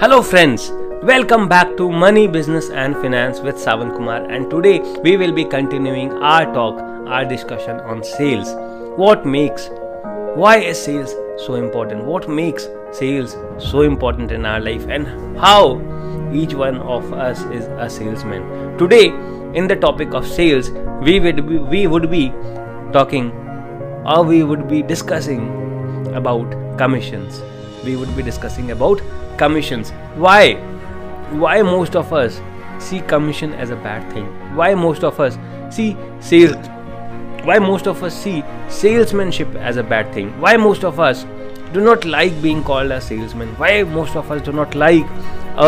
Hello, friends. Welcome back to Money, Business and Finance with Sawan Kumar. And today we will be continuing our talk, our discussion on sales. What makes, why is sales so important? What makes sales so important in our life? And how each one of us is a salesman. Today, in the topic of sales, we would be, we would be talking or we would be discussing about commissions. We would be discussing about commissions. Why? Why most of us see commission as a bad thing? Why most of us see sales? Why most of us see salesmanship as a bad thing? Why most of us do not like being called a salesman? Why most of us do not like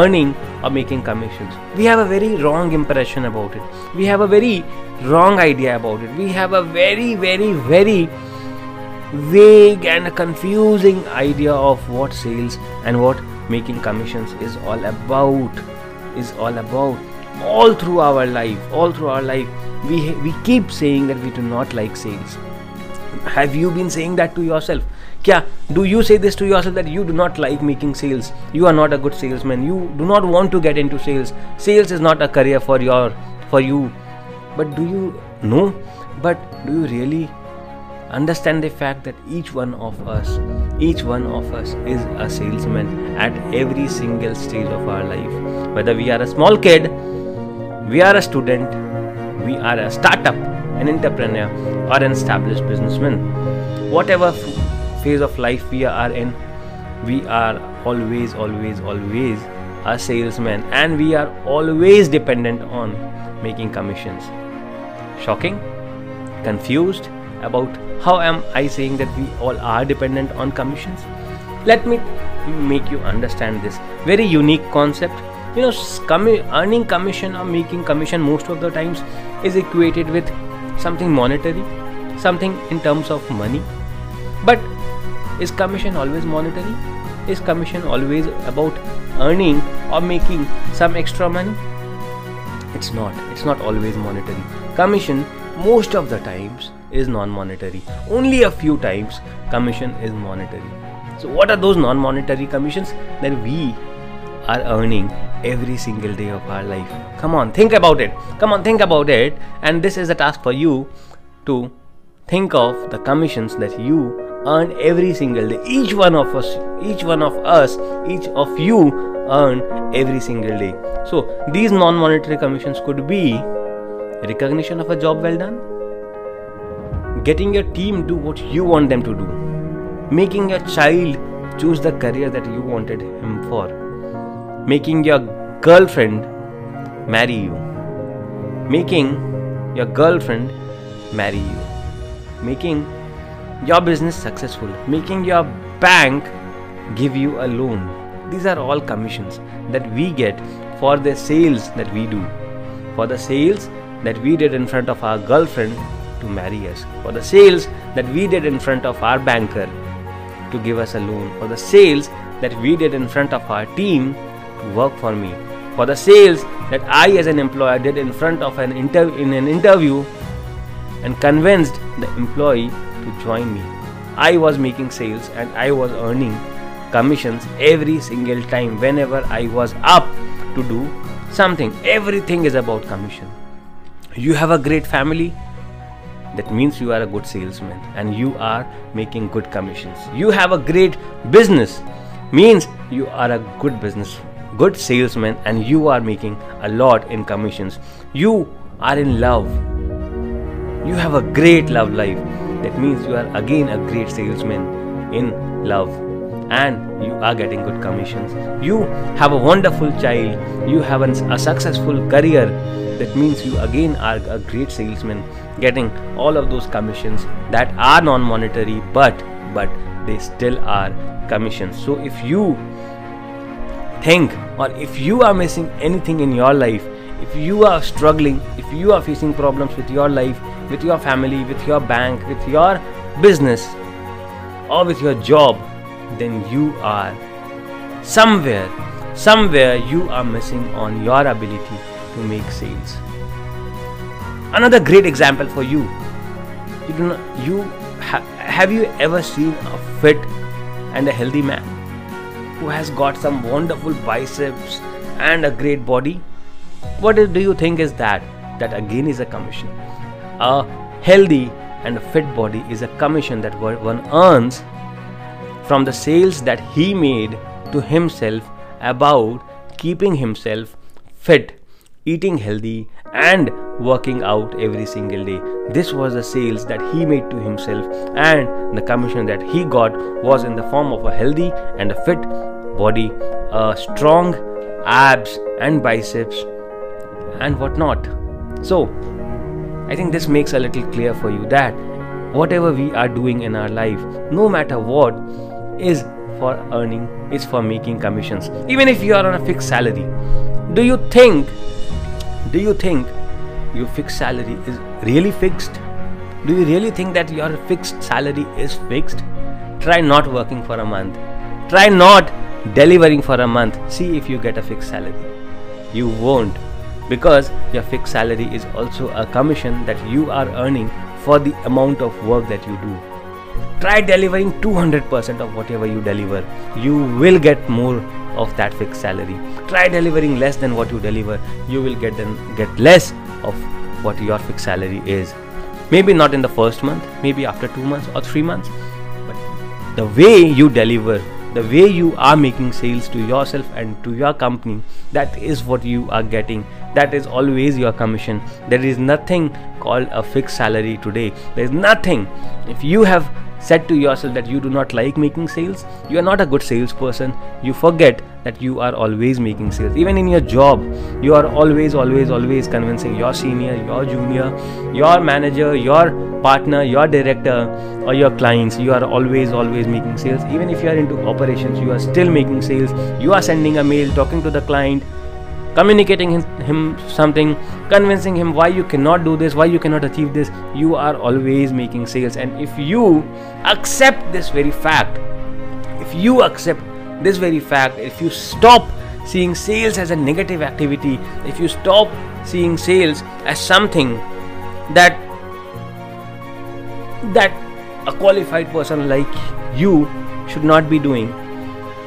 earning or making commissions? We have a very wrong impression about it. We have a very wrong idea about it. We have a very, very, very vague and confusing idea of what sales and what making commissions is all about is all about all through our life all through our life. We we keep saying that we do not like sales. Have you been saying that to yourself? Kya do you say this to yourself that you do not like making sales? You are not a good salesman. You do not want to get into sales. Sales is not a career for your for you. But do you know but do you really understand the fact that each one of us each one of us is a salesman at every single stage of our life. Whether we are a small kid we are a student we are a startup an entrepreneur or an established businessman. Whatever phase of life we are in we are always always always a salesman and we are always dependent on making commissions. Shocking? Confused about how am I saying that we all are dependent on commissions? Let me make you understand this very unique concept. You know, commi- earning commission or making commission most of the times is equated with something monetary, something in terms of money. But is commission always monetary? Is commission always about earning or making some extra money? It's not. It's not always monetary. Commission most of the times is non-monetary. Only a few times commission is monetary. So what are those non-monetary commissions? That we are earning every single day of our life. Come on think about it. Come on think about it. And this is a task for you to think of the commissions that you earn every single day. Each one of us each one of us each of you earn every single day. So these non-monetary commissions could be recognition of a job well done? Getting your team do what you want them to do. Making your child choose the career that you wanted him for. Making your girlfriend marry you. Making your girlfriend marry you. Making your business successful. Making your bank give you a loan. These are all commissions that we get for the sales that we do. For the sales that we did in front of our girlfriend to marry us, for the sales that we did in front of our banker to give us a loan, for the sales that we did in front of our team to work for me, for the sales that I as an employer did in front of an inter- in an interview and convinced the employee to join me. I was making sales and I was earning commissions every single time whenever I was up to do something. Everything is about commission. You have a great family, that means you are a good salesman and you are making good commissions. You have a great business means you are a good business good salesman and you are making a lot in commissions. You are in love. You have a great love life. That means you are again a great salesman in love and you are getting good commissions. You have a wonderful child. You have a successful career that means you again are a great salesman getting all of those commissions that are non-monetary but but they still are commissions. So if you think or if you are missing anything in your life if you are struggling if you are facing problems with your life with your family with your bank with your business or with your job then you are somewhere somewhere you are missing on your ability to make sales. Another great example for you. You do not you ha- have you ever seen a fit and a healthy man who has got some wonderful biceps and a great body? What do you think is that? That again is a commission. A healthy and a fit body is a commission that one earns from the sales that he made to himself about keeping himself fit eating healthy and working out every single day. This was the sales that he made to himself and the commission that he got was in the form of a healthy and a fit body a strong abs and biceps and whatnot. So i think this makes a little clear for you that whatever we are doing in our life no matter what is for earning is for making commissions. Even if you are on a fixed salary do you think do you think your fixed salary is really fixed? Do you really think that your fixed salary is fixed? Try not working for a month. Try not delivering for a month. See if you get a fixed salary. You won't because your fixed salary is also a commission that you are earning for the amount of work that you do. Try delivering 200% of whatever you deliver. You will get more of that fixed salary. Try delivering less than what you deliver. You will get then get less of what your fixed salary is. Maybe not in the first month, maybe after two months or three months, but the way you deliver, the way you are making sales to yourself and to your company, that is what you are getting. That is always your commission. There is nothing called a fixed salary today. There is nothing. If you have said to yourself that you do not like making sales, you are not a good salesperson. You forget that you are always making sales. Even in your job, you are always, always, always convincing your senior, your junior, your manager, your partner, your director, or your clients. You are always, always making sales. Even if you are into operations, you are still making sales. You are sending a mail, talking to the client communicating him, something convincing him why you cannot do this why you cannot achieve this you are always making sales. And if you accept this very fact if you accept this very fact if you stop seeing sales as a negative activity if you stop seeing sales as something that that a qualified person like you should not be doing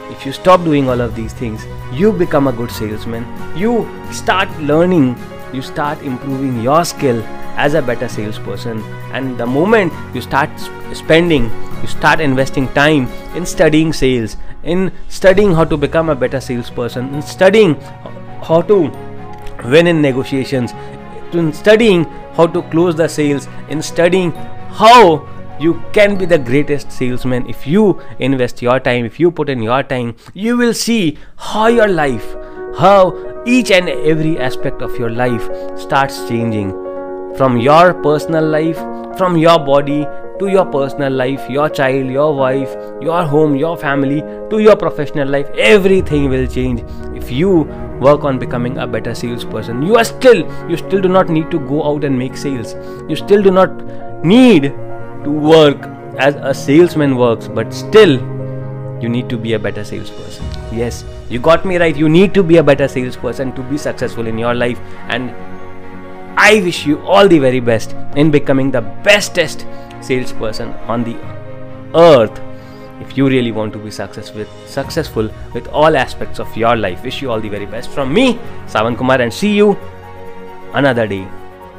if you stop doing all of these things you become a good salesman. You start learning. You start improving your skill as a better salesperson. And the moment you start spending you start investing time in studying sales in studying how to become a better salesperson in studying how to win in negotiations in studying how to close the sales in studying how you can be the greatest salesman if you invest your time if you put in your time. You will see how your life how each and every aspect of your life starts changing. From your personal life from your body to your personal life your child your wife your home your family to your professional life everything will change. If you work on becoming a better salesperson you are still you still do not need to go out and make sales. You still do not need to work as a salesman works, but still, you need to be a better salesperson. Yes, you got me right. You need to be a better salesperson to be successful in your life. And I wish you all the very best in becoming the bestest salesperson on the earth if you really want to be successful with, successful with all aspects of your life wish you all the very best from me sawan kumar and see you another day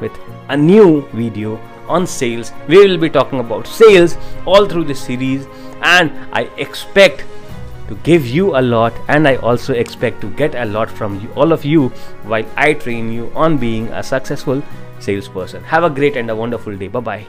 with a new video on sales. We will be talking about sales all through this series, and I expect to give you a lot and I also expect to get a lot from you all of you while I train you on being a successful salesperson. Have a great and a wonderful day. Bye bye.